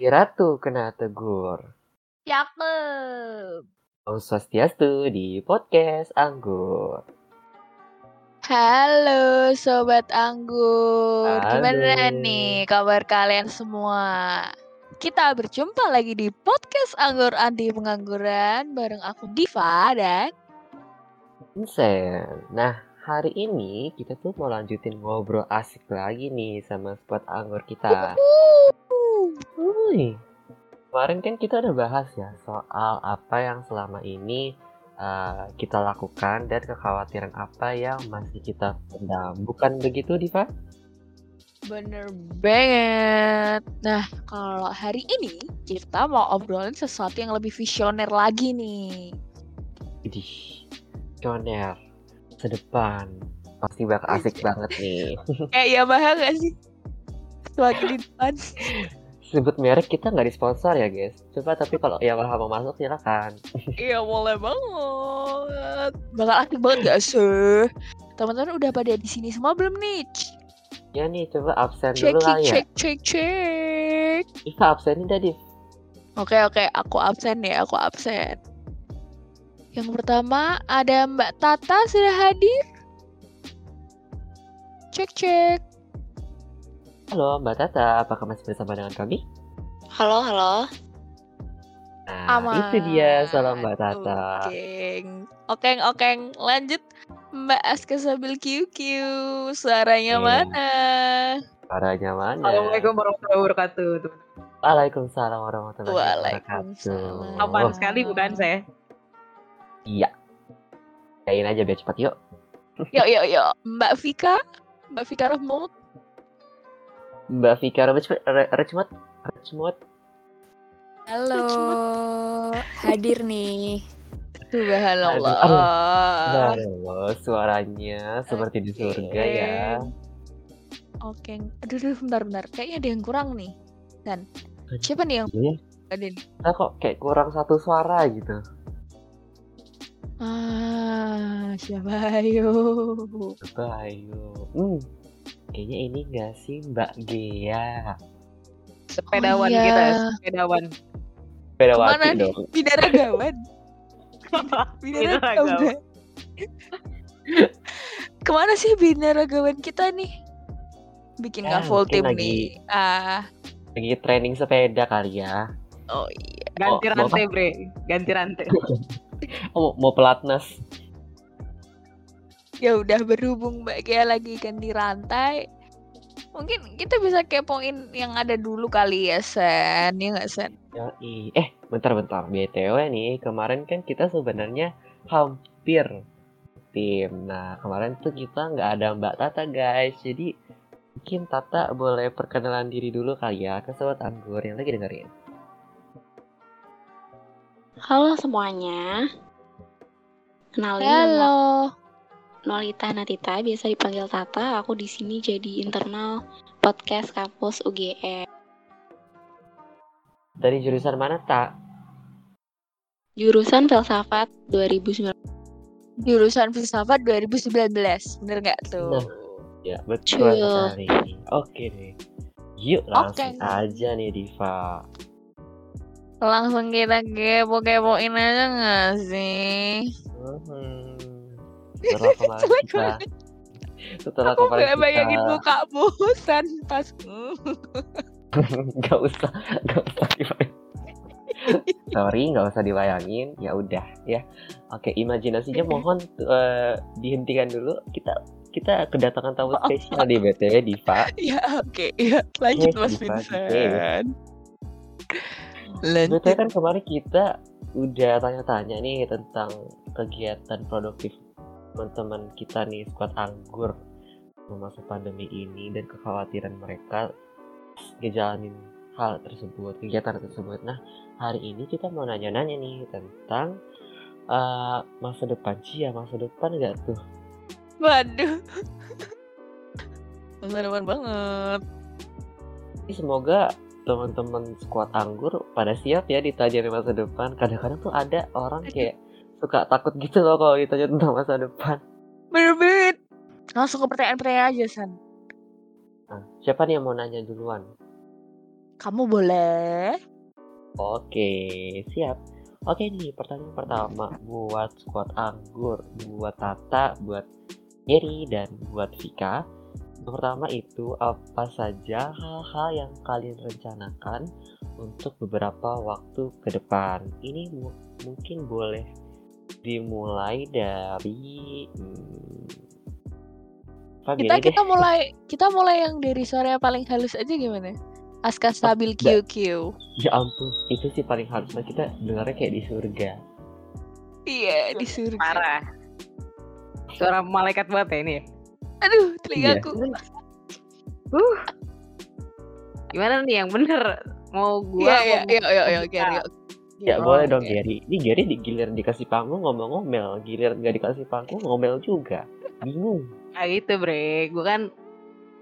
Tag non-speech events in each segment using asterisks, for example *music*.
Ratu kena tegur. Cakep. Om Swastiastu di podcast Anggur. Halo Sobat Anggur. Gimana Halo. nih kabar kalian semua? Kita berjumpa lagi di podcast Anggur Anti Pengangguran bareng aku Diva dan Vincent. Nah, hari ini kita tuh mau lanjutin ngobrol asik lagi nih sama squad Anggur kita. Wuih. Kemarin kan kita udah bahas ya soal apa yang selama ini uh, kita lakukan dan kekhawatiran apa yang masih kita pendam. Bukan begitu, Diva? Bener banget. Nah, kalau hari ini kita mau obrolin sesuatu yang lebih visioner lagi nih. Idih, pioner, sedepan. Pasti bakal asik banget nih. Kayak Yamaha gak sih? Semakin depan. *laughs* Sebut merek kita nggak disponsor ya guys. Coba tapi kalau Yamaha mau masuk silakan. *laughs* Iya boleh banget. Bakal aktif banget gak sih? Teman-teman udah pada di sini semua belum nih? Ya nih coba absen Cek dulu kali ya. cek cek cek. Iva absenin dah Div. Oke oke, aku absen ya, aku absen. Yang pertama ada Mbak Tata sudah hadir. Cek cek. Halo Mbak Tata, apakah masih bersama dengan kami? Halo, halo. Nah, Aman. itu dia salam Mbak Tata. Okeng, okeng, okeng. Lanjut Mbak Aska Sabil QQ. Suaranya Iya. mana? Suaranya mana? Assalamualaikum warahmatullahi wabarakatuh. Waalaikumsalam warahmatullahi wabarakatuh. Apaan Oh. sekali bukan saya? Iya. Yain aja biar cepat yuk. Yuk, yuk, yuk. Mbak Vika. Mbak Vika Rahmut. Mbak Vika Rejmut, Rejmut. Halo. Hadir nih. Subhanallah. Nah, loh, suaranya seperti di surga ya. Oke. Aduh, aduh, bentar, bentar. Kayaknya ada yang kurang nih. Dan siapa nih yang Iya, ada nih? kita kok kayak kurang satu suara gitu. Ah, siapa ayo? Coba ayo. Hmm, kayaknya ini enggak sih Mbak Gea. Sepedawan Oh, iya. kita ya, sepedawan. Beda Ke mana waktu nih? dong. Binaragawan. *laughs* Binaragawan. Binaragawan. *laughs* Ke mana sih binaragawan kita nih? Bikin Ya, full tim lagi- nih. Ah, Lagi training sepeda kali ya. oh iya. Ganti Oh, mau rantai, Bre. Ganti rantai. *laughs* Oh, mau pelatnas. *laughs* Ya udah berhubung Mbak Gia lagi ganti rantai. Mungkin kita bisa kepoin yang ada dulu kali ya, Sen. Ya nggak, Sen? Yoi. Eh, bentar-bentar. BTW nih, kemarin kan kita sebenarnya hampir tim. Nah, kemarin tuh kita nggak ada Mbak Tata, guys. Jadi, mungkin Tata boleh perkenalan diri dulu kali ya ke sobat anggur yang lagi dengerin. Halo semuanya. Kenalin nama Halo. Nolita Natita, biasa dipanggil Tata. Aku di sini jadi internal podcast kampus UGM. Dari jurusan mana, Tak? Jurusan Filsafat 2019. Jurusan filsafat 2019. Bener nggak tuh? Nah. Ya, betul sekali. Oke deh. Yuk, langsung Oke. aja nih, Diva. Langsung kita kepo-kepoin aja nggak sih? Hmm. Setelah kemarin kita setelah Aku *laughs* kemarin nggak bayangin kita muka bosan *laughs* pas. *laughs* nggak usah nggak usah dibayangin. sorry nggak usah dibayangin. Ya udah ya. Oke imajinasinya mohon eh, dihentikan dulu. Kita kita kedatangan tamu spesial di btw Diva. Ya oke, ya. Lanjut Oke, Mas Diva, Vincent. btw Lanjut. kan kemarin kita udah tanya-tanya nih tentang kegiatan produktif teman-teman kita nih squad anggur masa pandemi ini dan kekhawatiran mereka ngejalanin hal tersebut kegiatan tersebut. Nah hari ini kita mau nanya-nanya nih tentang eh, masa depan. Cia masa depan nggak tuh? Waduh. *laughs* Masa depan banget. Semoga teman-teman squad anggur pada siap ya ditanya di masa depan. Kadang-kadang tuh ada orang kayak suka takut gitu loh kalau ditanya tentang masa depan Bener-bener. Langsung ke pertanyaan-pertanyaan aja, San. Nah, siapa nih yang mau nanya duluan? Kamu boleh. Oke, siap. Oke nih, pertanyaan pertama buat squad anggur, buat Tata, buat Gary, dan buat Vika. Yang pertama itu apa saja hal-hal yang kalian rencanakan untuk beberapa waktu ke depan. Ini mu- mungkin boleh dimulai dari hmm, apa Kita deh. kita mulai kita mulai yang dari suara yang paling halus aja gimana? Aska stabil Mbak. QQ. Ya ampun, itu sih paling harusnya kita dengarnya kayak di surga. Iya, di surga. Parah. Suara malaikat banget ya ini ya. Aduh, telingaku. Uh. Gimana nih yang bener? Mau gua Iya, iya, iya, iya, iya. Ya Oh, boleh dong oke. Gary. Ini Gary di giliran dikasih panggung ngomong-ngomel, giliran nggak dikasih panggung ngomel juga. Bingung. Nah gitu bre, gue kan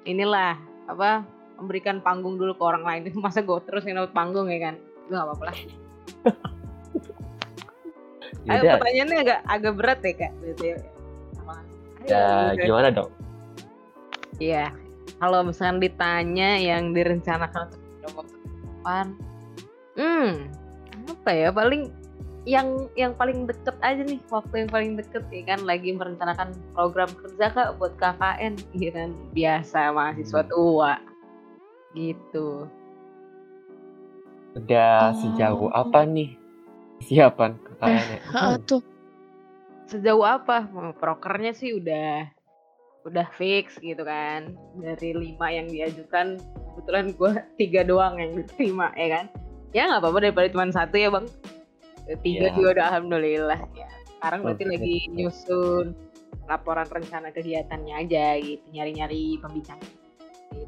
inilah apa memberikan panggung dulu ke orang lain. *laughs* Masa gue terus yang dapat panggung ya kan? Gue gak apa-apa lah. *laughs* Ayo pertanyaannya agak agak berat ya kak. Gitu ya. Ya gimana dong? Iya. Kalau misalkan ditanya yang direncanakan untuk waktu ke depan, hmm, apa ya paling yang yang paling deket aja nih waktu yang paling deket ya kan lagi merencanakan program kerja kak buat KKN iya kan biasa mahasiswa Hmm. tua gitu Udah Oh. sejauh apa nih siapan KKN-nya? Heeh, tuh. sejauh apa prokernya sih udah udah fix gitu kan dari lima yang diajukan kebetulan gue tiga doang yang diterima ya kan ya nggak apa-apa daripada cuma satu ya bang tiga Iya. juga udah alhamdulillah ya sekarang berarti Oke, lagi nyusun laporan rencana kegiatannya aja gitu nyari-nyari pembicara gitu.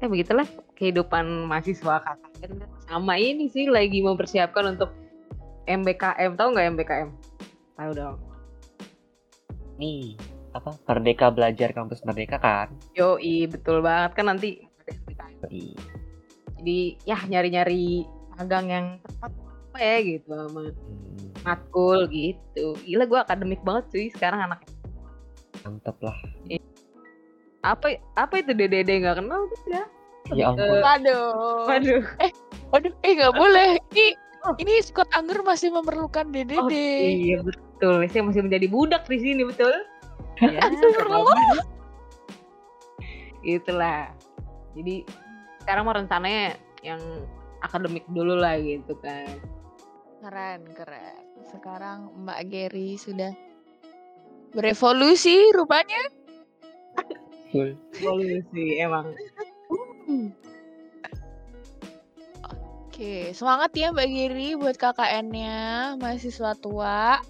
ya begitulah kehidupan mahasiswa KKN sama ini sih lagi mempersiapkan untuk MBKM tahu nggak MBKM tahu dong Nih, apa? Merdeka Belajar Kampus Merdeka kan? Yoi, betul banget kan nanti. Ih, Jadi ya nyari-nyari magang yang tepat apa ya gitu sama hmm, matkul gitu. Gila gue akademik banget cuy sekarang anak. mantep lah. Apa apa itu DDD nggak kenal tuh ya? Ya ampun. Eh, Waduh. Waduh. Waduh, eh nggak boleh. Ini ini Scott Anggur masih memerlukan DDD. Oh, iya betul. Saya masih menjadi budak di sini betul. *laughs* Ya, Astagfirullah. Itulah. Jadi sekarang mau rencananya yang akademik dulu lah gitu kan. Keren, keren. Sekarang Mbak Gary sudah berevolusi rupanya. Betul. Evolusi emang. Oke, semangat ya Mbak Gary buat KKN-nya, mahasiswa tua.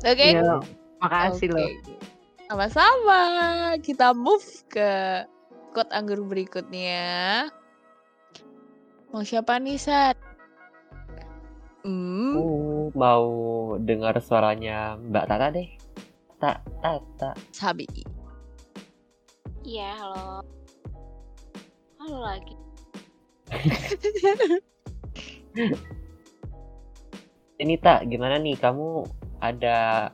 Oke? Iya, makasih Oke. loh. Sama-sama. Kita move ke quote anggur berikutnya. Mau siapa nih, Sat? Hmm, Uh, mau dengar suaranya Mbak Tata deh. Tak, Tata. Sabi. Iya, halo. Halo lagi. *laughs* Ini tak, gimana nih? Kamu ada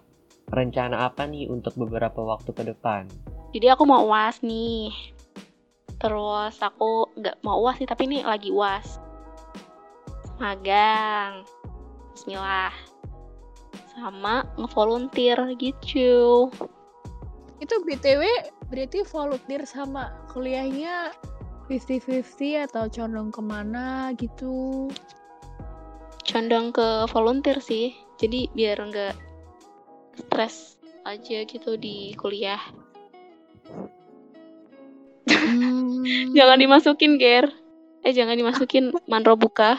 rencana apa nih untuk beberapa waktu ke depan? Jadi aku mau UAS nih. Terus aku nggak mau UAS sih, tapi ini lagi UAS. Magang. Bismillah. Sama ngevolunteer gitu. Itu BTW berarti volunteer sama kuliahnya 50-50 atau condong ke mana gitu? Condong ke volunteer sih. Jadi biar nggak stres aja gitu di kuliah. Jangan dimasukin, Ger. Eh, jangan dimasukin *laughs* manro buka.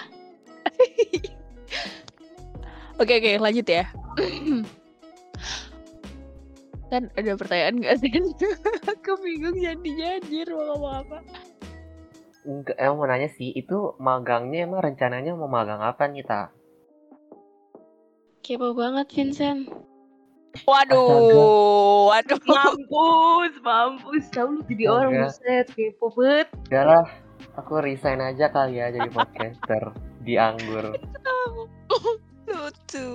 Oke oke lanjut ya. Kan ada pertanyaan nggak sih? *laughs* Aku bingung jadinya anjir mau ngomong apa. Enggak, emang mau nanya sih, itu magangnya emang rencananya mau magang apa nih, Tak? Kepo banget, Vincent. Waduh, waduh. Mampus, mampus. Tahu lu jadi orang Astaga. buset kepo banget. Udahlah, aku resign aja kali ya jadi podcaster *laughs* di Anggur. *laughs* Lucu.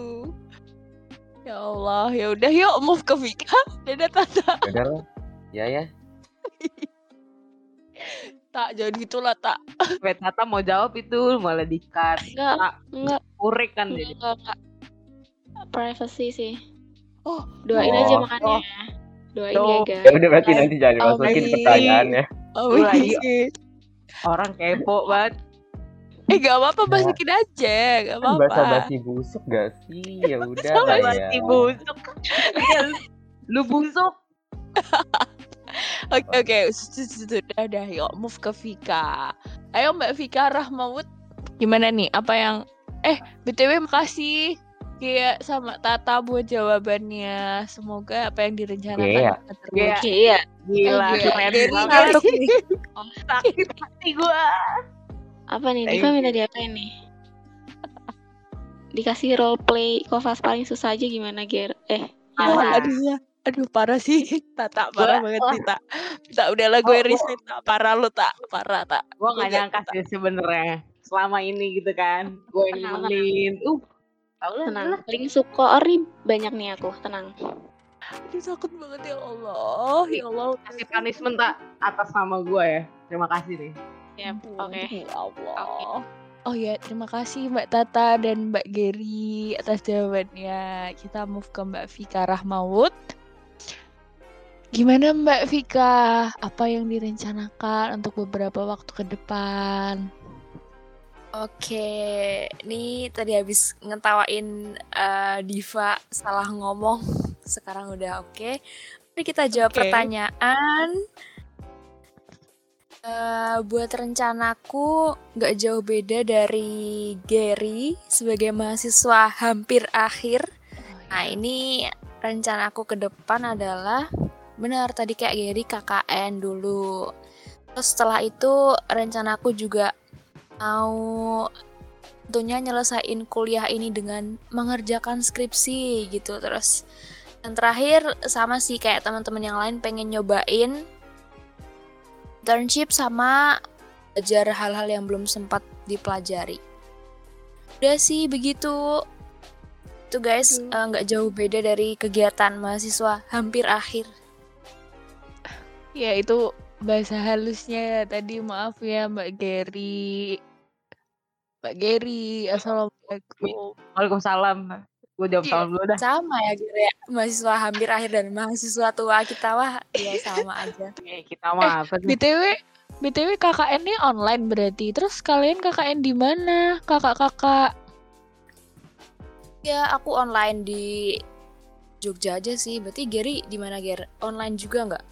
Ya Allah, ya udah yuk move ke Vika. *laughs* Dadah Tata. Udahlah, ya ya. Tak, jangan gitulah, tak. Wait, Tata mau jawab itu malah di-cut. Enggak, enggak, Urek kan enggak, enggak. Privacy sih. Oh, Doain Oh, aja makanya. Doain Oh. ya, Ya guys. udah berarti nanti jangan dimasukin Amin. pertanyaannya. oh, iya. Orang kepo banget. Eh, gak apa-apa, Ya. masukin aja. Gak Kan bahasa apa-apa. basi busuk gak sih? Ya *laughs* udah lah ya. Masih busuk. Iya, lu busuk. *laughs* Oke, oke. Sudah, udah. Yuk, move ke Vika. Ayo, Mbak Vika Rahmawut. Gimana nih? Apa yang... Eh, BTW makasih. Kayak sama Tata buat jawabannya. Semoga apa yang direncanakan Iya. bisa terwujud. Iya. Oke, ya. Gila, Oke, keren banget. nih. *laughs* Sakit hati gua. Apa nih? Diva minta diapain nih? Dikasih role play Kovas paling susah aja gimana, Ger? Eh, Oh, Parah. aduh ya. Aduh parah sih. *laughs* Tata parah Gua- banget sih, Tak. Tak udahlah gue Oh, oh. resign, Tak. Parah lu, Tak. Parah, Tak. Gua gak nyangka sih sebenarnya selama ini gitu kan. Gue yang nemenin. Uh, tau lah, tenang. Paling suka ori banyak nih aku, tenang. Aduh takut banget ya Allah. Ya Allah. Kasih punishment tak atas nama gue ya. Terima kasih nih. Ampun, oke. Ya Allah. Oh ya, terima kasih Mbak Tata dan Mbak Geri atas jawabannya. Kita move ke Mbak Vika Rahmawut. Gimana Mbak Vika? Apa yang direncanakan untuk beberapa waktu ke depan? Oke, ini tadi habis ngetawain eh, Diva salah ngomong. *laughs* Sekarang udah oke. Mari kita jawab Oke. pertanyaan. Eh, buat rencanaku nggak jauh beda dari Gary sebagai mahasiswa hampir akhir. Nah ini rencanaku ke depan adalah benar tadi kayak Gary KKN dulu. Terus setelah itu rencanaku juga mau tentunya nyelesain kuliah ini dengan mengerjakan skripsi gitu. Terus dan terakhir sama sih kayak teman-teman yang lain pengen nyobain internship sama belajar hal-hal yang belum sempat dipelajari. Udah sih begitu. Itu guys Hmm. eh, nggak jauh beda dari kegiatan mahasiswa hampir akhir. Ya itu bahasa halusnya ya. Tadi maaf ya Mbak Geri. Mbak Geri, assalamualaikum. Waalaikumsalam. Gue jawab Iya. salam dulu dah. sama ya Gere ya mahasiswa hampir akhir dan mahasiswa tua kita wah ya sama aja *laughs* Oke, kita mah apa sih? BTW, BTW KKN-nya online berarti. Terus kalian KKN di mana? Kakak-kakak. ya aku online di Jogja aja sih berarti Gary di mana Ger online juga nggak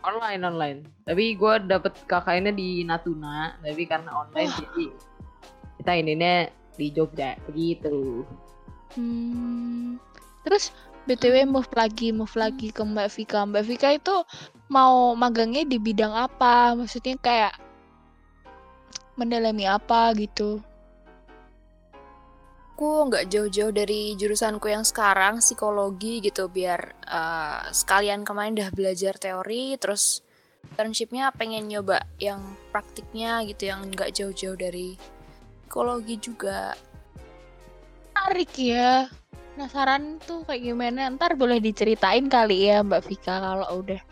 Online, online. Tapi gue dapet KKN-nya di Natuna. Tapi karena online jadi kita ininya di Jogja. Begitu. Hmm. Terus BTW move lagi, move lagi ke Mbak Vika. Mbak Vika itu mau magangnya di bidang apa? Maksudnya kayak mendalami apa gitu. aku nggak jauh-jauh dari jurusanku yang sekarang psikologi gitu biar eh, sekalian kemarin udah belajar teori terus internshipnya pengen nyoba yang praktiknya gitu yang nggak jauh-jauh dari psikologi juga Menarik ya. Penasaran tuh kayak gimana? Ntar boleh diceritain kali ya Mbak Vika kalau udah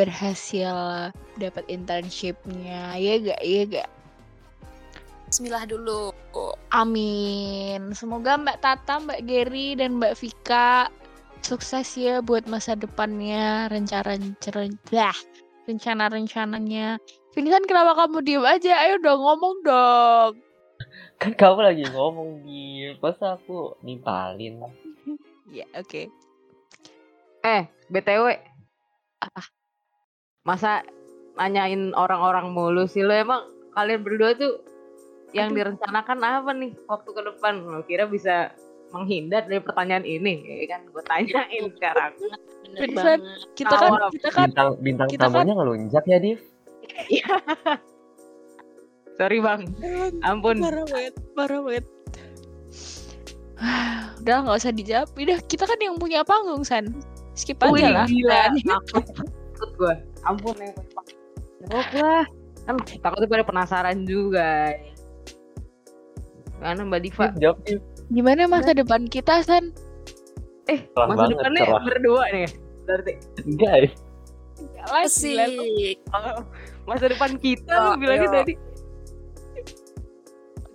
berhasil dapat internshipnya. Ya gak? Ya gak? Bismillah dulu Amin. Semoga Mbak Tata, Mbak Geri, dan Mbak Vika sukses ya buat masa depannya, rencana-rencana, rencana-rencananya. Vincent, kenapa kamu diem aja? Ayo dong ngomong dong. Kan kamu lagi ngomong di masa aku nimpalin. Ya, oke. Eh, BTW. Apa? Masa nanyain orang-orang mulu sih lo emang kalian berdua tuh yang Aduh. direncanakan apa nih waktu ke depan? Lo kira bisa menghindar dari pertanyaan ini? Ya kan gue tanyain sekarang. Bener banget. Kita kan, kita kan, Bintang bintang kita kan- tamunya ngelunjak ya, Div. Sorry bang, ampun. parah banget, parah banget. Udah nggak usah dijawab. Udah kita kan yang punya panggung San. Skip aja Wih, lah. gila. Takut, gue. Ampun ya. Jawab lah. Kan takutnya pada penasaran juga. Karena Mbak Diva. Jawab. Gimana masa depan kita San? Eh, Cerah masa banget, depannya cerah. berdua nih. Berarti. Guys, asik Oh, masa depan kita lu bilangnya tadi.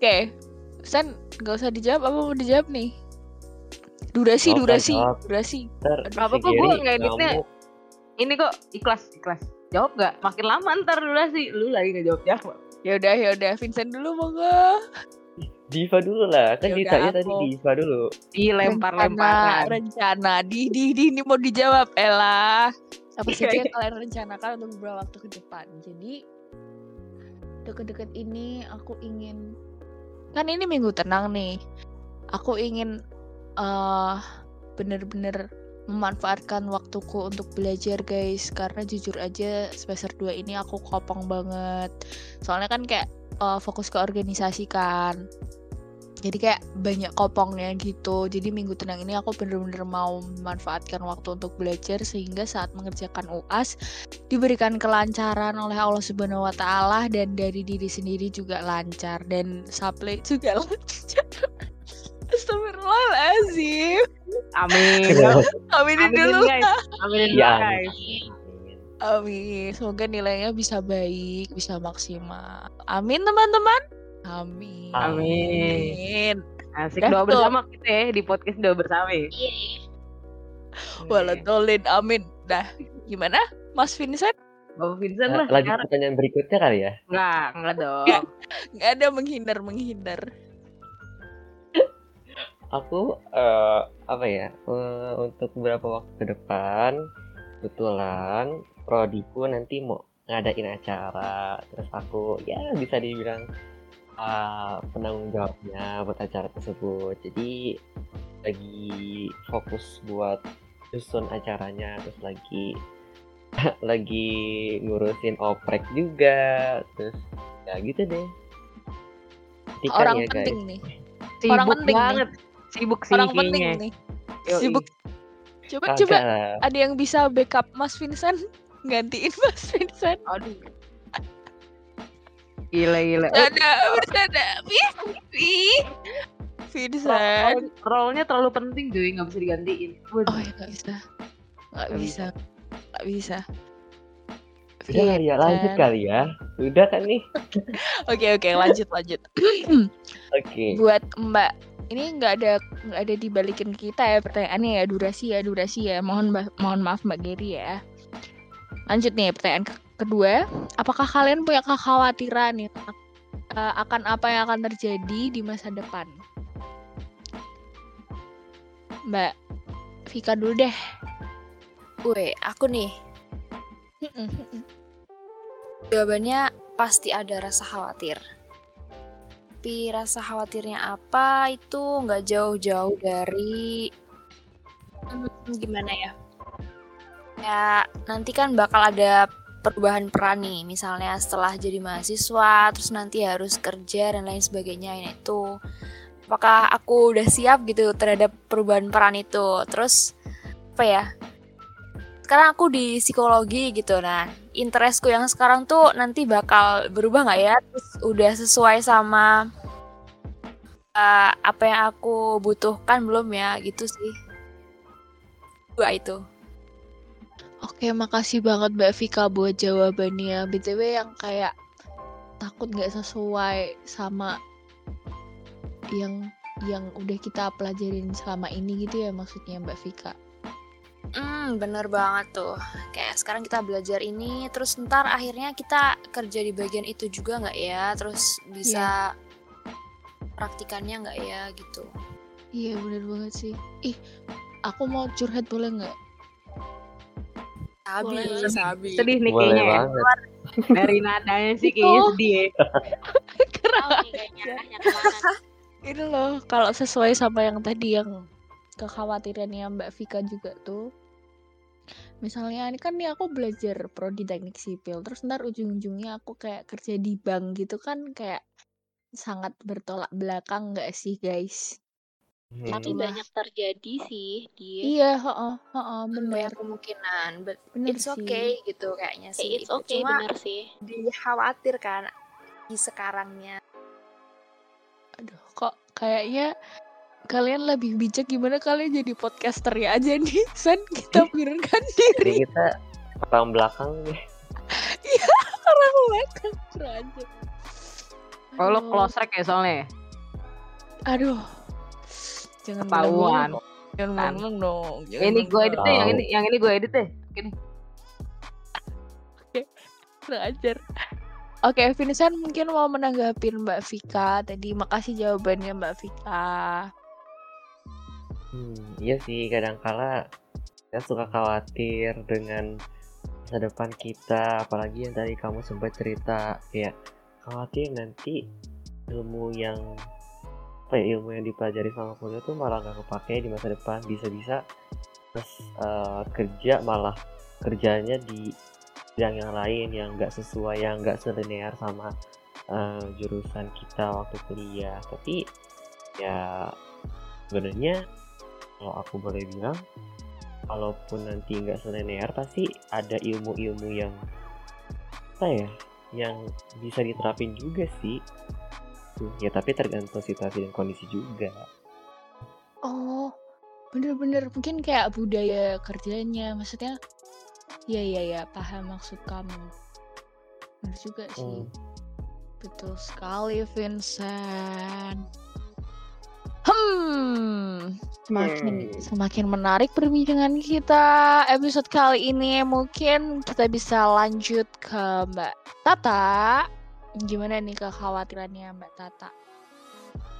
Oke, San nggak usah dijawab apa mau dijawab nih? Durasi, Jawab, durasi, jawab. durasi. Ntar apa-apa, Gary gua ngeditnya. ngamuk. Ini kok ikhlas, ikhlas. Jawab gak? Makin lama ntar durasi. Lu lagi gak jawab-jawab. Ya udah, ya udah. Vincent dulu monggo. Diva dulu lah, kan Yaudah, ditanya tadi aku. Diva dulu. Dilempar-lemparan. Rencana, rencana. Di, di, di, ini mau dijawab, Ella. Apa Iya, saja iya. yang kalian rencanakan untuk beberapa waktu ke depan. Jadi, deket-deket ini aku ingin... Kan ini minggu tenang nih. Aku ingin eh bener-bener memanfaatkan waktuku untuk belajar guys. Karena jujur aja semester 2 ini aku kopong banget. Soalnya kan kayak eh, fokus ke organisasi kan jadi kayak banyak kopongnya gitu jadi minggu tenang ini aku bener-bener mau memanfaatkan waktu untuk belajar sehingga saat mengerjakan UAS diberikan kelancaran oleh Allah Subhanahu Wa Taala dan dari diri sendiri juga lancar dan supply juga *laughs* lancar Astagfirullahaladzim Amin. Aminin Aminin dulu guys. Aminin dulu Ya, guys. amin. Amin Semoga nilainya bisa baik Bisa maksimal Amin teman-teman Amin Amin. Asik Dah doa tuh. bersama kita ya di podcast doa bersama. ya. Iya. Waladolin amin Dah gimana Mas Vincent Bapak Vincent Nah, lah. lanjut sekarang. pertanyaan berikutnya kali ya. Enggak, enggak dong. Nggak ada menghindar menghindar Aku eh, apa ya eh, untuk beberapa waktu ke depan kebetulan prodiku nanti mau ngadain acara terus aku ya bisa dibilang eh, penanggung jawabnya buat acara tersebut jadi lagi fokus buat susun acaranya terus lagi *laughs* lagi ngurusin oprek juga terus ya gitu deh Nantikan Orang ya, guys. penting nih Sibuk Orang penting nih. banget. Sibuk sih Orang penting nih Yoi. Sibuk Coba Kagak coba. Ada yang bisa backup Mas Vincent *laughs* Gantiin Mas Vincent Aduh. Gila gila. Eh, Bercanda Bercanda. Ih, Vincent role- role-nya terlalu penting cuy, nggak bisa digantiin. Waduh. Oh ya nggak bisa. Nggak bisa. Nggak bisa. Udah kali ya, lanjut kali ya. Udah kan nih? *laughs* Oke oke. Lanjut lanjut. *clears throat* Oke. buat Mbak ini nggak ada nggak ada dibalikin kita ya pertanyaannya ya. Durasi ya durasi ya. Mohon mohon maaf Mbak Geri ya. Lanjut nih pertanyaan ke- kedua apakah kalian punya kekhawatiran nih eh, akan apa yang akan terjadi di masa depan Mbak Vika dulu deh Gue, aku nih. Jawabannya pasti ada rasa khawatir. Tapi rasa khawatirnya apa itu nggak jauh-jauh dari Hmm, gimana ya? Ya nanti kan bakal ada perubahan peran nih, misalnya setelah jadi mahasiswa, terus nanti harus kerja dan lain sebagainya. Nah, itu apakah aku udah siap gitu terhadap perubahan peran itu? Terus apa ya? sekarang aku di psikologi gitu nah interestku yang sekarang tuh nanti bakal berubah nggak ya terus udah sesuai sama eh, apa yang aku butuhkan belum ya gitu sih dua itu Oke, makasih banget Mbak Vika buat jawabannya. BTW yang kayak takut nggak sesuai sama yang yang udah kita pelajarin selama ini gitu ya maksudnya Mbak Vika. hmm bener banget tuh kayak sekarang kita belajar ini terus ntar akhirnya kita kerja di bagian itu juga nggak ya terus bisa praktikannya nggak ya gitu Iya bener banget sih. Ih, aku mau curhat boleh nggak? Sabi sabi Sedih nih Boleh kayaknya ya. banget. Dari nadanya sih kayaknya Oh. sedih ya. Ini loh, kalau sesuai sama yang tadi yang kekhawatirannya Mbak Vika juga tuh. Misalnya ini kan nih aku belajar prodi teknik sipil, terus ntar ujung-ujungnya aku kayak kerja di bank gitu kan kayak sangat bertolak belakang nggak sih guys? Tapi Hmm. banyak terjadi sih dia. Iya, heeh, heeh, banyak kemungkinan but bener it's sih. okay gitu kayaknya sih it's okay cuma bener sih. dikhawatir kan di sekarangnya Aduh, kok kayaknya kalian lebih bijak gimana kalian jadi podcaster ya aja nih, *laughs* San kita pikirkan Jadi diri kita orang belakang nih. *laughs* orang belakang kurang ajar. Oh lo close track ya soalnya ya? Aduh. Jangan Ketahuan. Jangan Kan. bilang dong. Jangan Ini gue edit deh, yang ini yang ini gue edit deh. Oke. Kurang ajar. Oke, Vincent mungkin mau menanggapi Mbak Vika tadi. Makasih jawabannya Mbak Vika. Hmm, iya sih kadangkala saya suka khawatir dengan masa depan kita apalagi yang tadi kamu sempat cerita kayak khawatir nanti ilmu yang apa ya ilmu yang dipelajari sama kuliah tuh malah nggak kepake di masa depan. Bisa-bisa terus eh, kerja malah kerjanya di bidang yang lain yang nggak sesuai yang nggak selinear sama eh, jurusan kita waktu kuliah. Tapi ya sebenarnya kalau aku boleh bilang walaupun nanti nggak selinear pasti ada ilmu-ilmu yang apa ya yang bisa diterapin juga sih Tuh, ya tapi tergantung situasi dan kondisi juga Oh, bener-bener mungkin kayak budaya kerjanya. Maksudnya, ya ya ya paham maksud kamu. Bener juga sih. Hmm. Betul sekali, Vincent. Hmm, semakin semakin menarik perbincangan kita episode kali ini. Mungkin kita bisa lanjut ke Mbak Tata. Gimana nih kekhawatirannya Mbak Tata?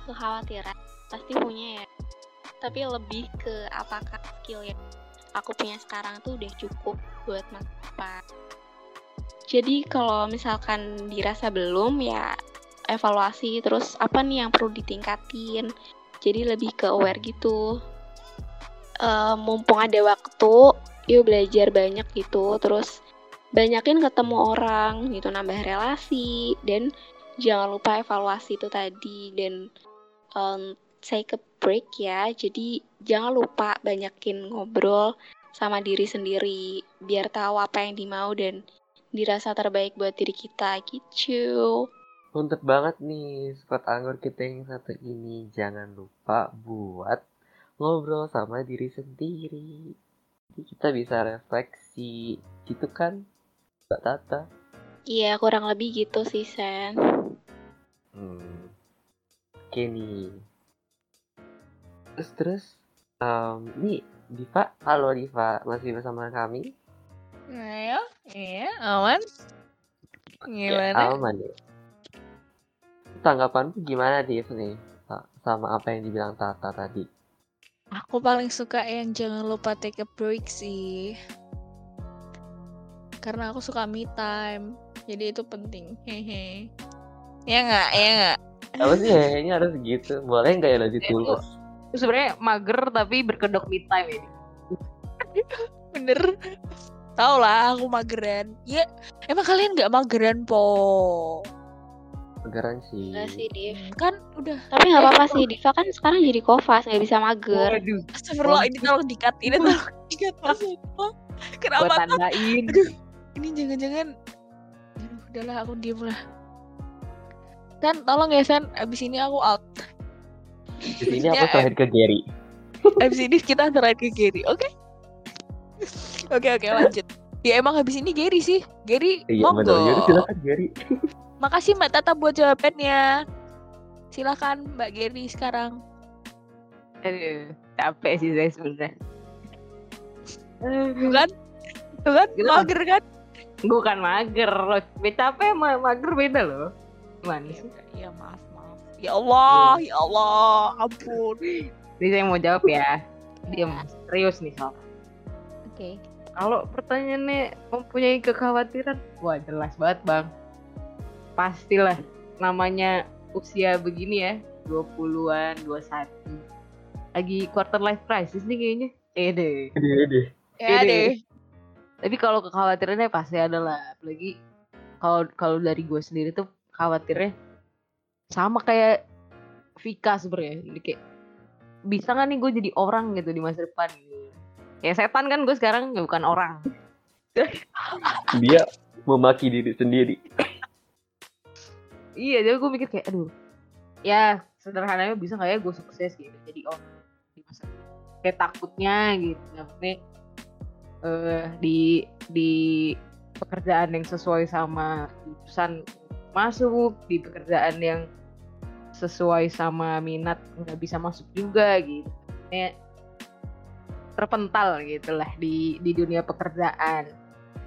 kekhawatiran pasti punya ya. Tapi lebih ke apakah skill yang aku punya sekarang tuh udah cukup buat masa jadi kalau misalkan dirasa belum ya evaluasi. Terus apa nih yang perlu ditingkatin? Jadi lebih ke aware gitu. Eh, mumpung ada waktu yuk belajar banyak gitu. Terus banyakin ketemu orang gitu nambah relasi dan jangan lupa evaluasi itu tadi dan um, take a break ya. Jadi jangan lupa banyakin ngobrol sama diri sendiri biar tahu apa yang dimau dan dirasa terbaik buat diri kita gitu. Untuk banget nih squad anggur kita yang satu ini jangan lupa buat ngobrol sama diri sendiri kita bisa refleksi gitu kan Mbak Tata Iya, kurang lebih gitu sih, Sen. Hmm. Oke nih. Terus terus, em, nih Diva, halo Diva, masih bersama kami? Iya, iya, aman. Ya, Gimana? aman ya. Tanggapanmu gimana Div nih sa- sama apa yang dibilang Tata tadi? Aku paling suka yang jangan lupa take a break sih. Karena aku suka me time. Jadi itu penting. Hehe. Ya nggak? Ya nggak? Apa sih kayaknya harus gitu? Boleh nggak ya lebih tulus? Itu sebenarnya mager tapi berkedok me time ini. *laughs* Bener. Tau lah aku mageran. Ya, emang kalian nggak mageran po? Mageran sih. Enggak sih, Div. Kan udah. Tapi nggak apa-apa sih, Diva kan sekarang jadi kofas, nggak bisa mager. Waduh, Astagfirullah, ini tolong dikat. Ini tolong dikat. Maksudnya. gue Kenapa? tandain. Aduh. Ini jangan-jangan. Aduh, udahlah aku diem lah. San, tolong ya San. Abis ini aku out. Di sini aku Ya, terakhir ke Gary. Abis ini kita antara ke Gary, oke? Oke oke lanjut. Ya emang habis ini Gary sih. Gary, Iya benar. monggo. Jadi silakan Gary. Makasih Mbak Tata buat jawabannya. Silakan Mbak Gary sekarang. Aduh, capek sih saya sebenarnya. Tuh kan? Tuh kan? Gitu. Mager kan? Bukan mager, loh. Capek sama mager beda loh. Gimana Ya, sih? udah, ya maaf maaf. Ya Allah, ya Allah, ampun. Jadi saya mau jawab ya. Diam, serius nih soal. Oke. Kalau pertanyaannya mempunyai kekhawatiran, wah jelas banget bang. Pastilah namanya usia begini ya, 20-an, 21. Lagi quarter life crisis nih kayaknya. Eh deh. Gede deh. Ya Ini. deh. Tapi kalau kekhawatirannya pasti ada lah. Apalagi kalau kalau dari gue sendiri tuh khawatirnya sama kayak Vika sebenarnya. Jadi kayak bisa nggak nih gue jadi orang gitu di masa depan gitu. Ya setan kan gue sekarang ya bukan orang. Dia memaki diri sendiri. Iya, jadi gue mikir kayak aduh. Ya, sederhananya bisa nggak ya gue sukses gitu. Jadi oh di masa kayak takutnya gitu. Maksudnya eh di di pekerjaan yang sesuai sama jurusan masuk di pekerjaan yang sesuai sama minat nggak bisa masuk juga gitu ya terpental gitulah di di dunia pekerjaan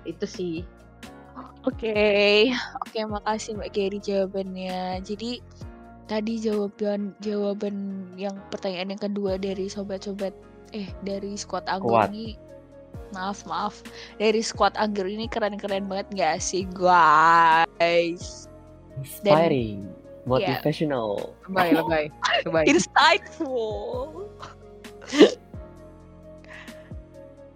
itu sih Oke, oke makasih Mbak Geri jawabannya. Jadi tadi jawaban jawaban yang pertanyaan yang kedua dari sobat-sobat eh dari squad Kuat. ini maaf maaf dari squad Anggur ini keren-keren banget nggak sih guys? Inspiring, motivational. lebay *laughs* lebay lebay Insightful. *laughs*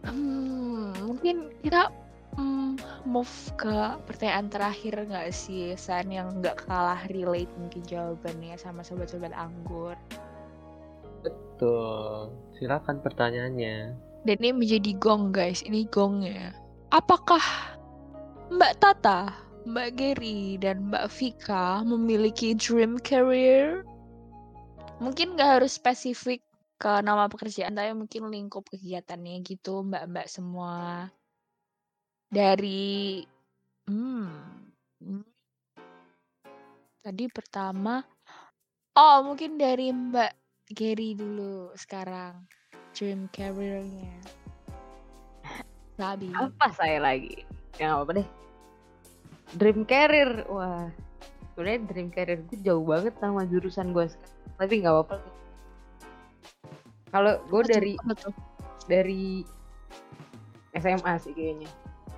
hmm, mungkin kita hmm, move ke pertanyaan terakhir nggak sih San yang nggak kalah relate mungkin jawabannya sama sobat-sobat anggur Tuh, silakan pertanyaannya. Dan ini menjadi gong guys. Ini gongnya. Apakah Mbak Tata Mbak Geri dan Mbak Vika memiliki dream career? Mungkin nggak harus spesifik ke nama pekerjaan tapi mungkin lingkup kegiatannya gitu mbak-mbak semua. Dari hmm, hmm. tadi pertama oh mungkin dari Mbak Geri dulu sekarang dream career-nya. Sabi. Apa saya lagi? Ya nggak apa deh. Dream career wah. Sebenarnya dream career gue jauh banget sama jurusan gue sekarang. Tapi nggak apa-apa. Kalau gue dari dari SMA sih kayaknya.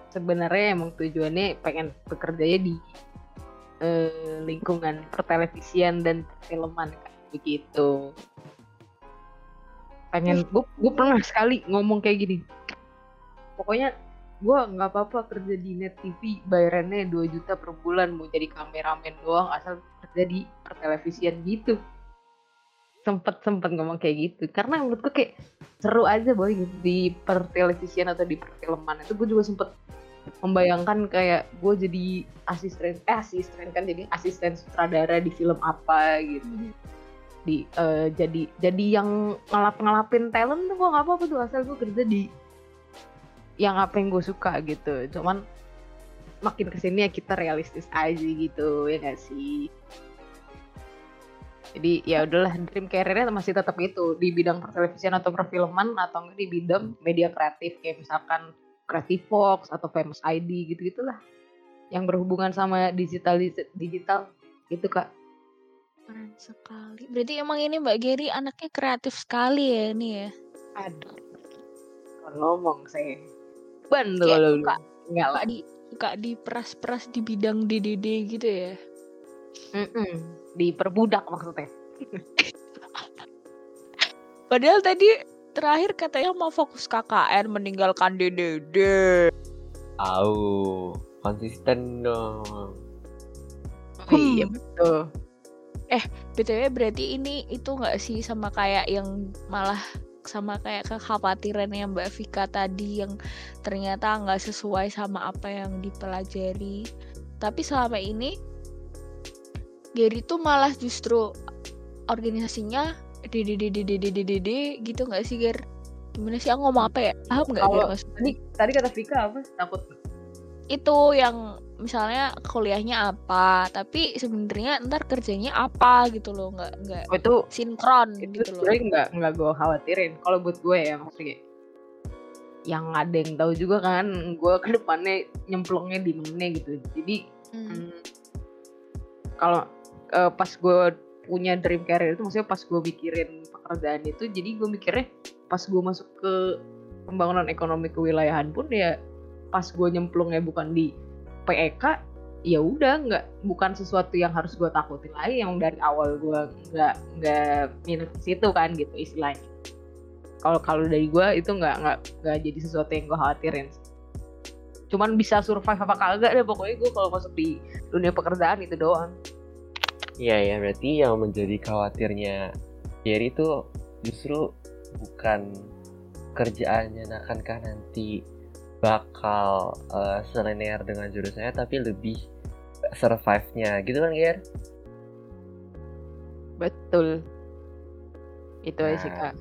Sebenarnya emang tujuannya pengen bekerjanya di eh, lingkungan pertelevisian dan perfilman kayak begitu pengen gue gue pernah sekali ngomong kayak gini. Pokoknya gue nggak apa-apa kerja di net TV bayarannya 2 juta per bulan mau jadi kameramen doang asal kerja di pertelevisian gitu. Sempet sempet ngomong kayak gitu. Karena menurut gue kayak seru aja boy gitu di pertelevisian atau di perfilman. Itu gue juga sempet membayangkan kayak gue jadi asisten eh asisten kan jadi asisten sutradara di film apa gitu di eh, jadi jadi yang ngelap ngelapin talent tuh gue nggak apa-apa tuh asal gue kerja di yang apa yang gue suka gitu. Cuman makin ke sini ya kita realistis aja gitu ya gak sih? Jadi ya udahlah dream career-nya masih tetap itu di bidang pertelevisian atau perfilman atau enggak di bidang media kreatif kayak misalkan Creative Fox atau Famous ID gitu gitulah yang berhubungan sama digital digital gitu kak keren sekali berarti emang ini Mbak Geri anaknya kreatif sekali ya ini ya aduh kalau ngomong saya bandel Kayak lu suka- enggak lah suka di suka diperas-peras di bidang DDD gitu ya Mm-mm. diperbudak maksudnya *laughs* Padahal tadi terakhir katanya mau fokus KKN meninggalkan DDD. Au, konsisten dong. oh, iya Hmm. Betul BTW berarti ini itu nggak sih sama kayak yang malah sama kayak kekhawatirannya Mbak Vika tadi yang ternyata nggak sesuai sama apa yang dipelajari. Tapi selama ini Gary tuh malah justru organisasinya DDDDDDDD gitu nggak sih Ger? Gimana sih aku ngomong apa ya? Paham nggak Ger Kalau- maksudnya? tadi tadi kata Vika apa takut itu yang misalnya kuliahnya apa tapi sebenarnya ntar kerjanya apa gitu loh nggak nggak oh, itu sinkron itu gitu loh. nggak nggak gue khawatirin. Kalau buat gue ya maksudnya yang ada yang tahu juga kan gue ke depannya nyemplungnya di mana gitu. Jadi Hmm. hmm, kalau eh, pas gue punya dream career itu maksudnya pas gue mikirin pekerjaan itu jadi gue mikirnya pas gue masuk ke pembangunan ekonomi kewilayahan pun ya pas gue nyemplungnya bukan di PEK ya udah nggak bukan sesuatu yang harus gue takutin lagi yang dari awal gue nggak nggak minat ke situ kan gitu istilahnya. Kalau kalau dari gue itu nggak nggak nggak jadi sesuatu yang gue khawatirin. Cuman bisa survive apa kagak deh pokoknya gue kalau masuk di dunia pekerjaan itu doang. Iya ya, berarti yang menjadi khawatirnya Jerry itu justru bukan kerjaannya, nah akankah nanti bakal eh, selinear dengan jurusannya, tapi lebih survive-nya, gitu kan, Ger? betul. Itu aja sih Nah, kak.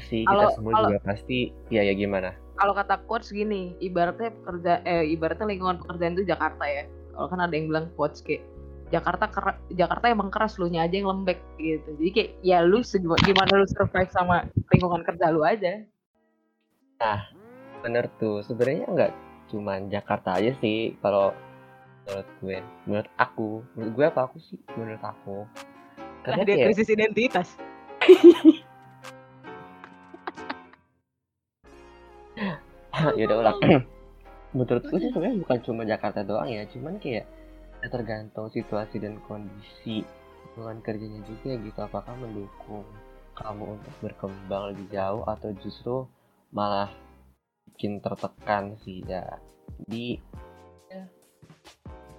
Sih, kita semua kalau- juga pasti, ya ya gimana? kalau kata quotes gini ibaratnya pekerja eh ibaratnya lingkungan pekerjaan itu Jakarta ya. Kalau kan ada yang bilang quotes kayak Jakarta ker Jakarta emang keras lu nya aja yang lembek gitu. Jadi kayak ya lu gimana lu survive sama lingkungan kerja lu aja. Nah bener tuh. Sebenarnya nggak cuma Jakarta aja sih kalau menurut gue. Menurut aku. Menurut gue apa aku sih? Menurut aku. Karena dia krisis identitas. *laughs* Ya udah ulang. *clears throat* Menurutku sih sebenarnya bukan cuma Jakarta doang ya. Cuman kayak ya tergantung situasi dan kondisi hubungan kerjanya juga gitu. Apakah mendukung kamu untuk berkembang lebih jauh atau justru malah bikin tertekan sih ya. Di ya,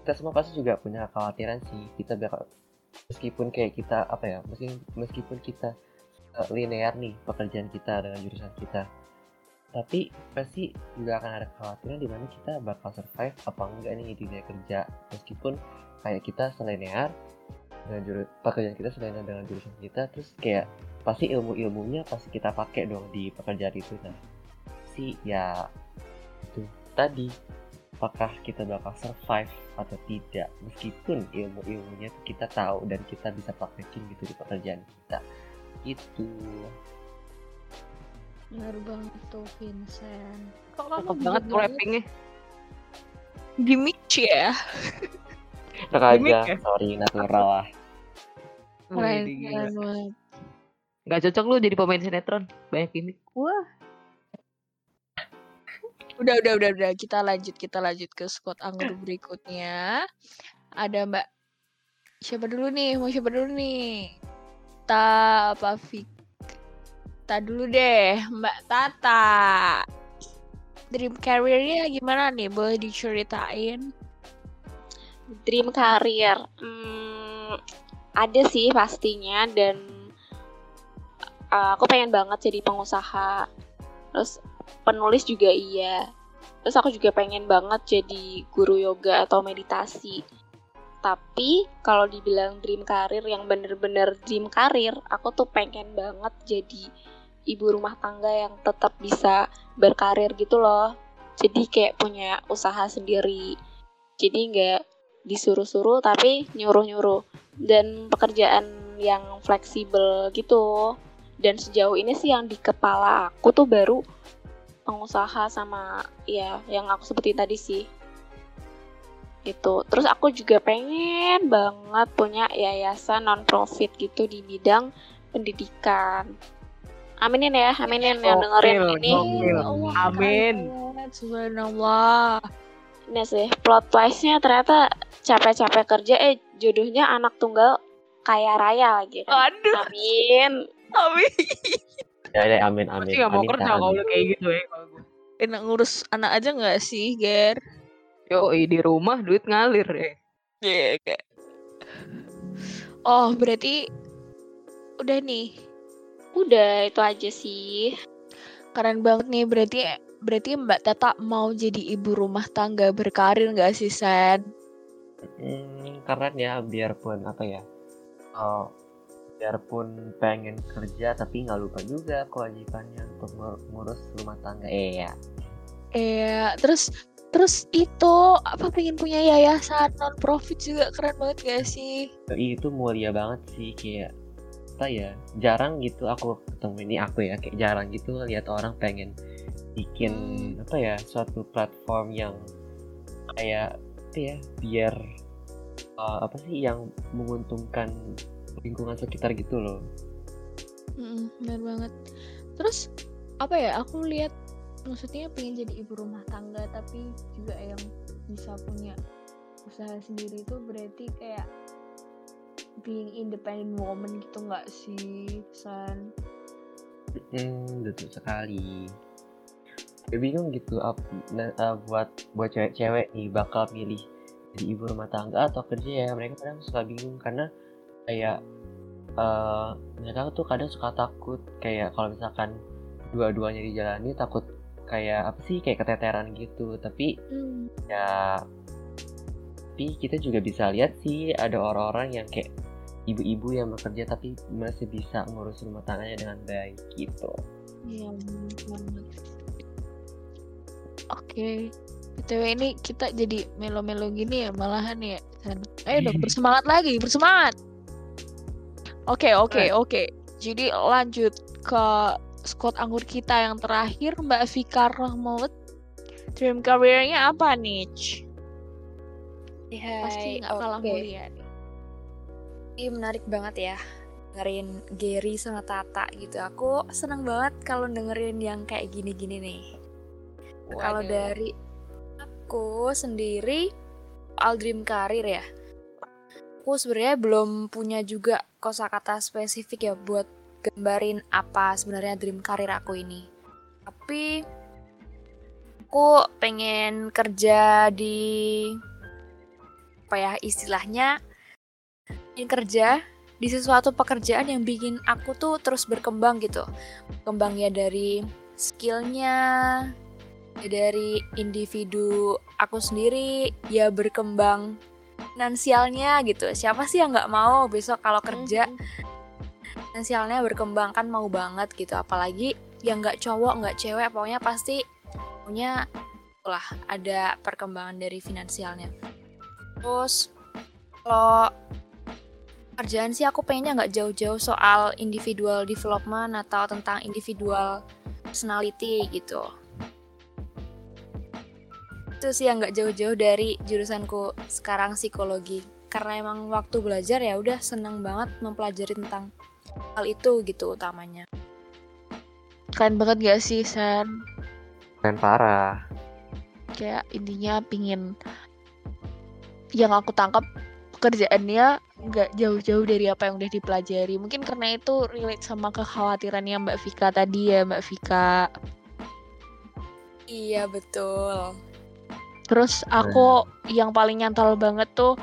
kita semua pasti juga punya kekhawatiran sih. Kita bakal meskipun kayak kita apa ya meskipun kita uh, linear nih pekerjaan kita dengan jurusan kita tapi pasti juga akan ada kekhawatiran di mana kita bakal survive apa enggak nih di dunia kerja. Meskipun kayak kita selinear dengan jurus pekerjaan kita selain dengan jurusan kita terus kayak pasti ilmu ilmunya pasti kita pakai dong di pekerjaan itu. Nah sih ya itu tadi apakah kita bakal survive atau tidak meskipun ilmu ilmunya kita tahu dan kita bisa praktekin gitu di pekerjaan kita itu Benar banget tuh Vincent. Kok kamu banget rappingnya? Gimmick ya? Tak aja, ya? sorry natural lah. Keren, keren banget. Gak cocok lu jadi pemain sinetron, banyak gimmick. Wah. Udah, udah, udah, udah. Kita lanjut, kita lanjut ke squad anggur *clears throat* berikutnya. Ada Mbak siapa dulu nih? Mau siapa dulu nih? Ta apa Vicky? Tata dulu deh, Mbak Tata. Dream career-nya gimana nih? Boleh diceritain? Dream career, hmm, ada sih pastinya dan uh, aku pengen banget jadi pengusaha. Terus penulis juga iya. Terus aku juga pengen banget jadi guru yoga atau meditasi. Tapi kalau dibilang dream career yang bener-bener dream career, aku tuh pengen banget jadi ibu rumah tangga yang tetap bisa berkarir gitu loh jadi kayak punya usaha sendiri jadi nggak disuruh-suruh tapi nyuruh-nyuruh dan pekerjaan yang fleksibel gitu dan sejauh ini sih yang di kepala aku tuh baru pengusaha sama ya yang aku sebutin tadi sih itu terus aku juga pengen banget punya yayasan non profit gitu di bidang pendidikan Aminin ya, aminin yang dengerin ini. Ya Allah, Amin. Subhanallah. Ini sih plot twistnya ternyata capek-capek kerja eh jodohnya anak tunggal kaya raya lagi kan. Aduh. Amin. Amin. Ya, ya amin amin. Pasti gak mau kerja kalau udah kayak gitu ya Enak ngurus anak aja nggak sih, Ger? Yo, di rumah duit ngalir ya. Iya, yeah, kayak. Oh, berarti udah nih Udah itu aja sih. Keren banget nih berarti berarti Mbak Tata mau jadi ibu rumah tangga berkarir nggak sih Sen? Hmm, keren ya biarpun apa ya oh, biarpun pengen kerja tapi nggak lupa juga kewajibannya untuk ngurus rumah tangga. Eh ya eh terus terus itu apa pengen punya yayasan non profit juga keren banget gak sih? Itu mulia banget sih kayak apa ya jarang gitu aku ketemu ini aku ya kayak jarang gitu lihat orang pengen bikin hmm. apa ya suatu platform yang kayak apa ya biar uh, apa sih yang menguntungkan lingkungan sekitar gitu loh. Mm, benar banget. Terus apa ya aku lihat maksudnya pengen jadi ibu rumah tangga tapi juga yang bisa punya usaha sendiri itu berarti kayak being independent woman gitu nggak sih San? Hmm, betul sekali. Gue bingung gitu uh, uh, buat buat cewek-cewek nih bakal milih jadi ibu rumah tangga atau kerja ya mereka kadang suka bingung karena kayak uh, mereka tuh kadang suka takut kayak kalau misalkan dua-duanya dijalani takut kayak apa sih kayak keteteran gitu tapi hmm. ya tapi kita juga bisa lihat sih ada orang-orang yang kayak ibu-ibu yang bekerja tapi masih bisa ngurus rumah tangganya dengan baik gitu. Iya, Oke. BTW ini kita jadi melo-melo gini ya malahan ya. Ayo dong bersemangat lagi, bersemangat. Oke, oke, oke. Jadi lanjut ke squad anggur kita yang terakhir Mbak Vika Rahmat. Dream career-nya apa nih? Pasti nggak kalah oke. mulia nih. Ini menarik banget ya dengerin Gary sama Tata gitu. Aku seneng banget kalau dengerin yang kayak gini-gini nih. Kalau dari aku sendiri soal dream karir ya. Aku sebenarnya belum punya juga kosakata spesifik ya buat gambarin apa sebenarnya dream karir aku ini. Tapi aku pengen kerja di apa ya istilahnya ingin kerja di sesuatu pekerjaan yang bikin aku tuh terus berkembang gitu. Berkembang ya dari skillnya, ya dari individu aku sendiri, ya berkembang finansialnya gitu. Siapa sih yang nggak mau besok kalau kerja finansialnya berkembang kan mau banget gitu. Apalagi yang nggak cowok nggak cewek pokoknya pasti punya lah ada perkembangan dari finansialnya. Terus kalau kerjaan sih aku pengennya nggak jauh-jauh soal individual development atau tentang individual personality gitu. Itu sih yang nggak jauh-jauh dari jurusanku sekarang psikologi. Karena emang waktu belajar ya udah seneng banget mempelajari tentang hal itu gitu utamanya. Keren banget gak sih, San? Keren parah. Kayak intinya pingin yang aku tangkap pekerjaannya nggak jauh-jauh dari apa yang udah dipelajari. Mungkin karena itu relate sama kekhawatirannya Mbak Vika tadi ya, Mbak Vika. Iya betul. Terus aku yang paling nyantol banget tuh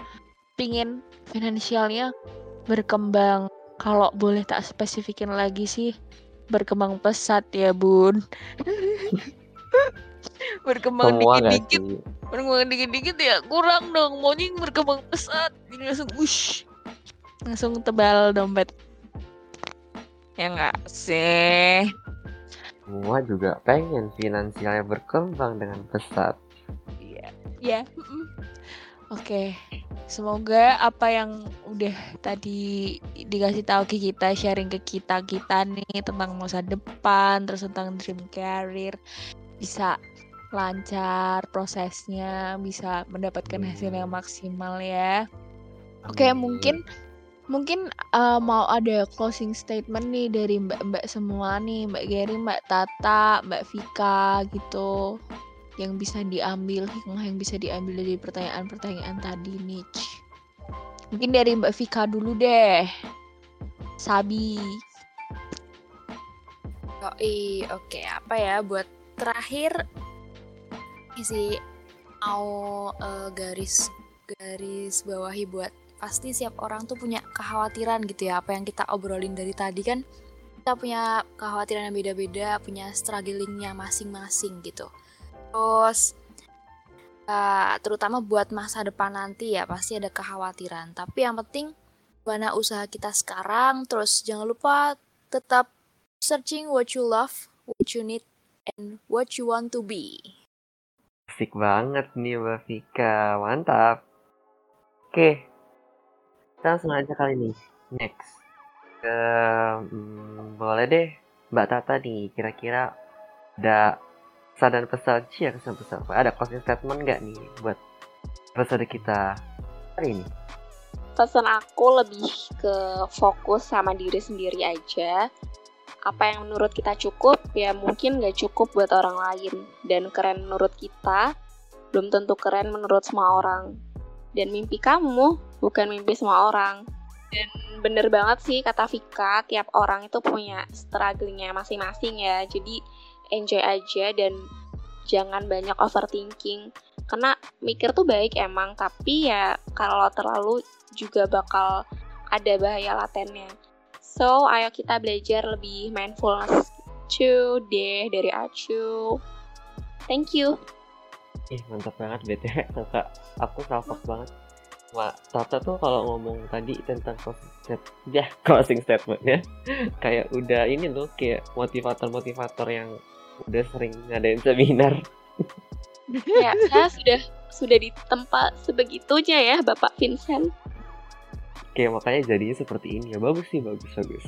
pingin finansialnya berkembang. Kalau boleh tak spesifikin lagi sih berkembang pesat ya bun. *laughs* berkembang dikit-dikit, berkembang dikit-dikit ya kurang dong. Maunya yang berkembang pesat. Ini langsung ush, langsung tebal dompet. Ya nggak sih? Semua juga pengen finansialnya berkembang dengan pesat. Iya. Ya. Oke. Semoga apa yang udah tadi dikasih tahu ke kita, sharing ke kita kita nih tentang masa depan, terus tentang dream career bisa lancar prosesnya, bisa mendapatkan hasil yang maksimal ya. Oke, Amin. mungkin mungkin uh, mau ada closing statement nih dari mbak-mbak semua nih, Mbak Gary, Mbak Tata, Mbak Vika gitu yang bisa diambil hikmah yang bisa diambil dari pertanyaan-pertanyaan tadi nih. Mungkin dari Mbak Vika dulu deh. Sabi. Yoi, oke apa ya buat terakhir ini sih mau eh, garis garis bawahi buat pasti setiap orang tuh punya kekhawatiran gitu ya apa yang kita obrolin dari tadi kan kita punya kekhawatiran yang beda-beda punya strugglingnya masing-masing gitu terus eh, terutama buat masa depan nanti ya pasti ada kekhawatiran tapi yang penting mana usaha kita sekarang terus jangan lupa tetap searching what you love, what you need, and what you want to be. Asik banget nih Mbak Vika, mantap. Oke, kita langsung aja kali ini. Next, ke hmm, boleh deh Mbak Tata nih, kira-kira ada pesan dan pesan sih ya kesan pesan ada closing statement nggak nih buat episode kita hari ini? pesan aku lebih ke fokus sama diri sendiri aja. Apa yang menurut kita cukup, ya mungkin nggak cukup buat orang lain. Dan keren menurut kita, belum tentu keren menurut semua orang. Dan mimpi kamu bukan mimpi semua orang. Dan bener banget sih kata Vika, tiap orang itu punya strugglingnya masing-masing ya. Jadi enjoy aja dan jangan banyak overthinking. Karena mikir tuh baik emang, tapi ya kalau terlalu juga bakal ada bahaya latennya. So, ayo kita belajar lebih mindfulness gitu deh dari Acu. Thank you. Ih mantap banget BTW *laughs* kakak aku salfok banget Wah, Tata tuh kalau ngomong tadi tentang closing statement, ya *laughs* closing statementnya kayak udah ini loh kayak motivator-motivator yang udah sering ngadain seminar. *laughs* Ya, saya sudah sudah di tempat sebegitunya ya, Bapak Vincent. Oke, makanya jadinya seperti ini ya. Bagus sih, bagus, bagus.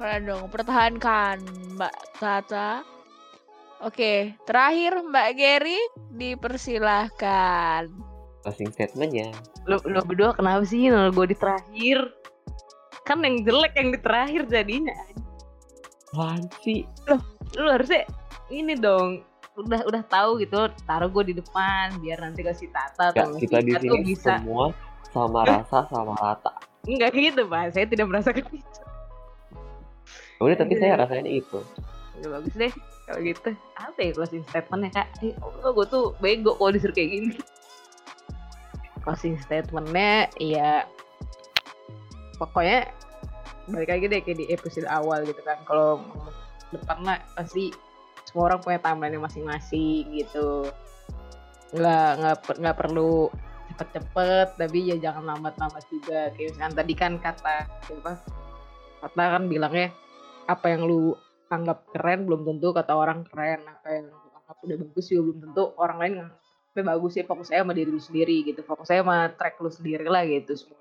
Keren dong, pertahankan Mbak Tata. Oke, terakhir Mbak Gary dipersilahkan. Closing statementnya. Lo, lo berdua kenapa sih nol gue di terakhir? Kan yang jelek yang di terakhir jadinya. Apaan sih? Lu harusnya ini dong udah udah tahu gitu taruh gue di depan biar nanti kasih tata Ya, atau kita di sini bisa. semua sama rasa, sama rata. enggak gitu pak. Saya tidak merasakan itu Udah, tapi Iya. saya rasanya itu. udah bagus deh kalau gitu. Apa ya closing statementnya kak? Eh, oh, gue tuh bego kalau disuruh kayak gini. Closing statementnya ya pokoknya balik lagi deh kayak di episode awal gitu kan. Kalau depan lah pasti semua orang punya timeline masing-masing gitu. Nggak nggak nggak perlu cepet-cepet tapi ya jangan lambat-lambat juga. Kayak misalkan tadi kan kata siapa? Kata kan bilangnya apa yang lu anggap keren belum tentu kata orang keren. Apa yang lu anggap udah bagus juga belum tentu orang lain nganggapnya bagus ya fokus saya sama diri lu sendiri gitu. Fokus saya sama track lu sendiri lah gitu semua.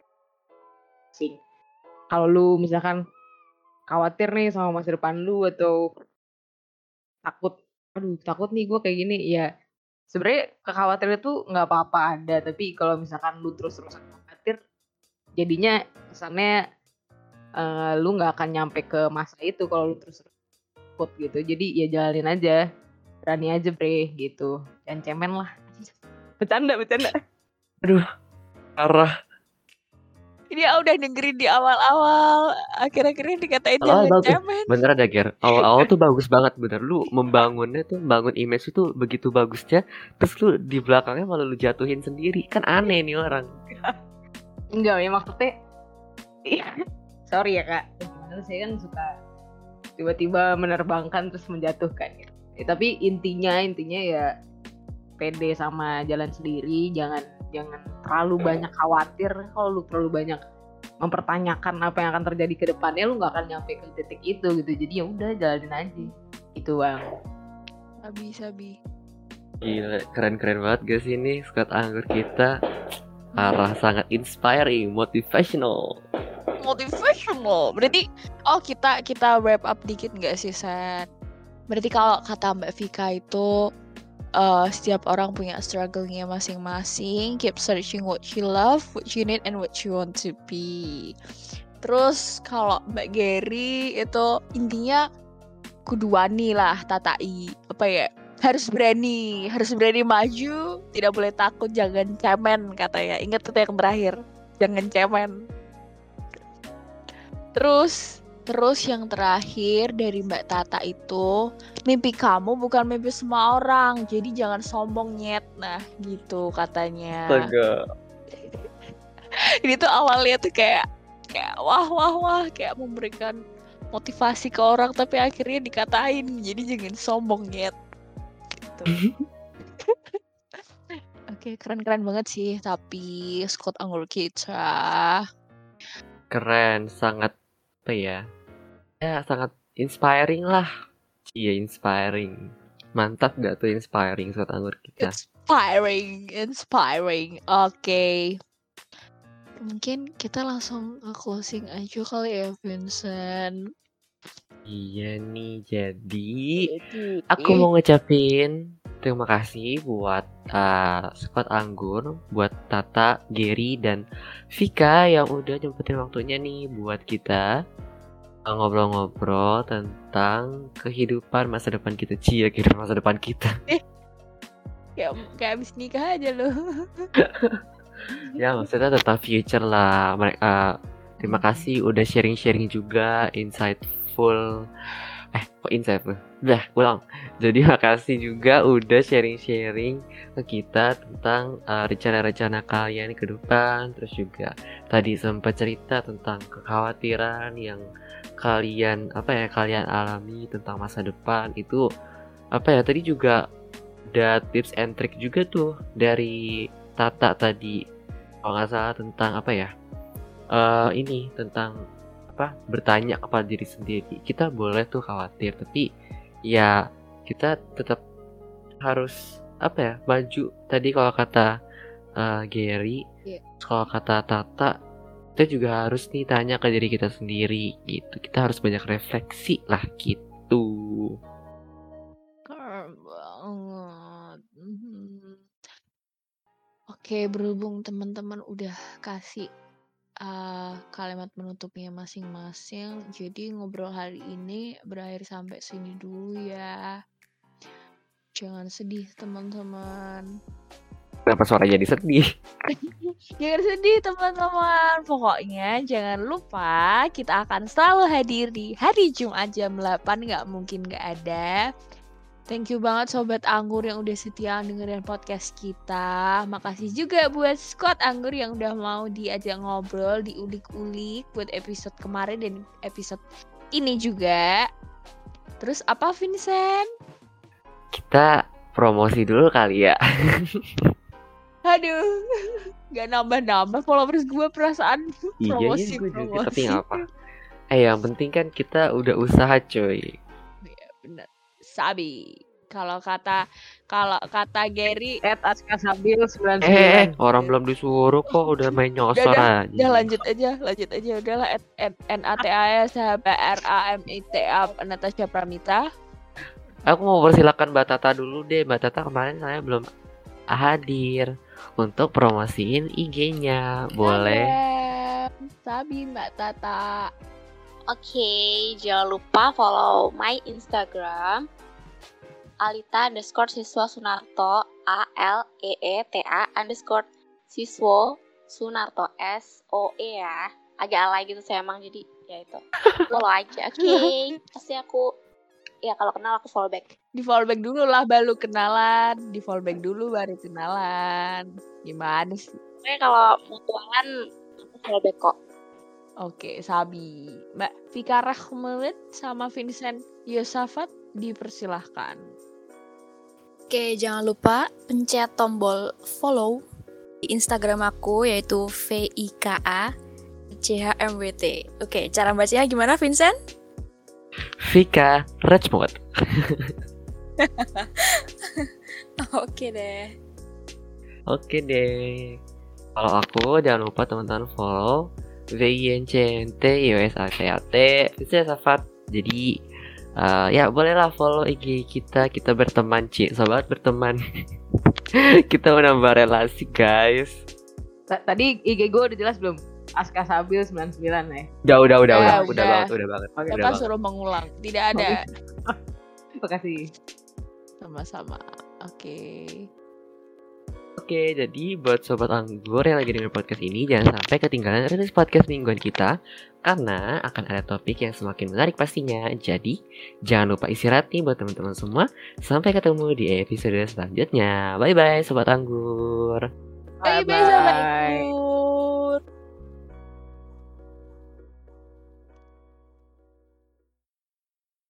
Sing. Kalau lu misalkan khawatir nih sama masa depan lu atau takut aduh takut nih gue kayak gini. Ya sebenarnya kekhawatiran itu nggak apa-apa ada tapi kalau misalkan lu terus-terusan khawatir jadinya kesannya eh, lu nggak akan nyampe ke masa itu kalau lu terus takut gitu. Jadi ya jalanin aja berani aja bre gitu. Jangan cemen lah. *laughs* Bercanda bercanda. Parah. Ini udah dengerin di awal-awal, akhir-akhirnya dikatain Ah, jangan bagus. cemen. Bener ada Ger. Awal-awal *laughs* tuh bagus banget bener. Lu membangunnya tuh, bangun image itu begitu bagusnya. Terus lu di belakangnya malah lu jatuhin sendiri. Kan aneh nih orang. enggak ya maksudnya iya. sorry ya kak Gimana saya kan suka tiba-tiba menerbangkan terus menjatuhkan gitu. Ya, tapi intinya intinya ya pede sama jalan sendiri jangan jangan terlalu banyak khawatir kalau lu terlalu banyak mempertanyakan apa yang akan terjadi ke depannya lu nggak akan nyampe ke titik itu gitu jadi ya udah jalanin aja itu bang Sabi, sabi. Gila, keren-keren banget guys ini squad anggur kita. Parah, sangat inspiring, motivational. Motivational. Berarti, oh kita kita wrap up dikit nggak sih, Set? Berarti kalau kata Mbak Vika itu, eh, setiap orang punya struggle-nya masing-masing. Keep searching what you love, what you need, and what you want to be. Terus kalau Mbak Gary itu intinya kudu wani lah tatai apa ya harus berani harus berani maju tidak boleh takut jangan cemen katanya ingat itu yang terakhir jangan cemen terus terus yang terakhir dari Mbak Tata itu mimpi kamu bukan mimpi semua orang jadi jangan sombong nyet nah gitu katanya *laughs* ini tuh awalnya tuh kayak kayak wah wah wah kayak memberikan motivasi ke orang tapi akhirnya dikatain jadi jangan sombong nyet gitu. *laughs* Oke keren-keren banget sih tapi Scott Anggur kita Keren, sangat apa ya? Ya, sangat inspiring lah. Iya, inspiring. Mantap gak tuh inspiring squad anggur kita? inspiring inspiring oke mungkin kita langsung closing aja kali ya Vincent Iya nih, jadi aku mau ngucapin terima kasih buat uh, squad anggur, buat Tata, Gary, dan Vika yang udah nyempetin waktunya nih buat kita ngobrol-ngobrol tentang kehidupan masa depan kita. Cia, kehidupan masa depan kita. *laughs* kayak kayak abis nikah aja loh *laughs* ya, maksudnya tentang future lah. Mereka terima kasih udah sharing-sharing juga insightful. Eh, kok insightful? Udah, ulang. Jadi makasih juga udah sharing-sharing ke kita tentang uh, rencana-rencana kalian ke depan. Terus juga tadi sempat cerita tentang kekhawatiran yang kalian apa ya kalian alami tentang masa depan itu apa ya tadi juga ada tips and trick juga tuh dari Tata tadi kalau nggak salah tentang apa ya eh ini tentang apa bertanya kepada diri sendiri kita boleh tuh khawatir tapi ya kita tetap harus apa ya maju tadi kalau kata uh, Gary Iya. kalau kata Tata kita juga harus nih tanya ke diri kita sendiri gitu kita harus banyak refleksi lah gitu banget. Mhm. Oke, berhubung teman-teman udah kasih uh, kalimat penutupnya masing-masing, jadi ngobrol hari ini berakhir sampai sini dulu ya. Jangan sedih teman-teman. kenapa suara jadi sedih *laughs* Jangan sedih teman-teman. Pokoknya jangan lupa kita akan selalu hadir di hari Jumat jam 8 nggak mungkin nggak ada. Thank you banget Sobat Anggur yang udah setia dengerin podcast kita. Makasih juga buat Squad Anggur yang udah mau diajak ngobrol, diulik-ulik buat episode kemarin dan episode ini juga. Terus apa Vincent? kita promosi dulu kali ya Aduh, *laughs* gak nambah-nambah followers gue perasaan iya promosi iya gue juga promosi. tapi apa eh yang penting kan kita udah usaha coy Iya bener. Sabi. Kalau kata kalau kata Gary, At Aska Sabil 99. eh, eh orang belum disuruh kok udah main nyosor udah, aja udah lanjut aja, lanjut aja udahlah at, at, N A T A S H B R A M I T A Natasha Pramita. Aku mau persilakan Mbak Tata dulu deh. Mbak Tata kemarin saya belum hadir untuk promosiin IG-nya. Boleh? Sabi Mbak Tata. Oke, jangan lupa follow my Instagram Alita underscore siswa Sunarto A L E E T A underscore siswa Sunarto S O E ya agak alay gitu saya emang jadi ya itu follow aja oke pasti aku ya kalau kenal aku follow back Di follow back dulu lah baru kenalan. Di follow back dulu baru kenalan. Gimana sih? Pokoknya kalau mutualan aku follow back kok Oke, Sabi. Mbak Vika Rahmat sama Vincent Yosafat dipersilahkan. Oke, jangan lupa pencet tombol follow di Instagram aku yaitu V I K A C H M W T. Oke, cara bacanya gimana Vincent? Vika Rajmut. *laughs* Oke deh. Oke deh. Kalau aku jangan lupa teman-teman follow V I N C N T I O S A T A T bisa Safat. Jadi eh, ya bolehlah follow IG kita. Kita berteman, Ci. Sobat berteman. *laughs* kita menambah relasi, guys. Ta- Tadi IG gue udah jelas belum? Aska Sabil 99 ya. Udah, udah, udah, Ya, udah, udah. udah banget, udah banget. Oke. Udah banget. suruh mengulang. Tidak ada. *laughs* Terima kasih. Sama-sama. Oke. Oke, jadi buat sobat anggur yang lagi dengerin podcast ini jangan sampai ketinggalan rilis podcast mingguan kita karena akan ada topik yang semakin menarik pastinya. Jadi, jangan lupa istirahat nih buat teman-teman semua. Sampai ketemu di episode selanjutnya. Bye bye sobat anggur. Bye bye sobat Anggur.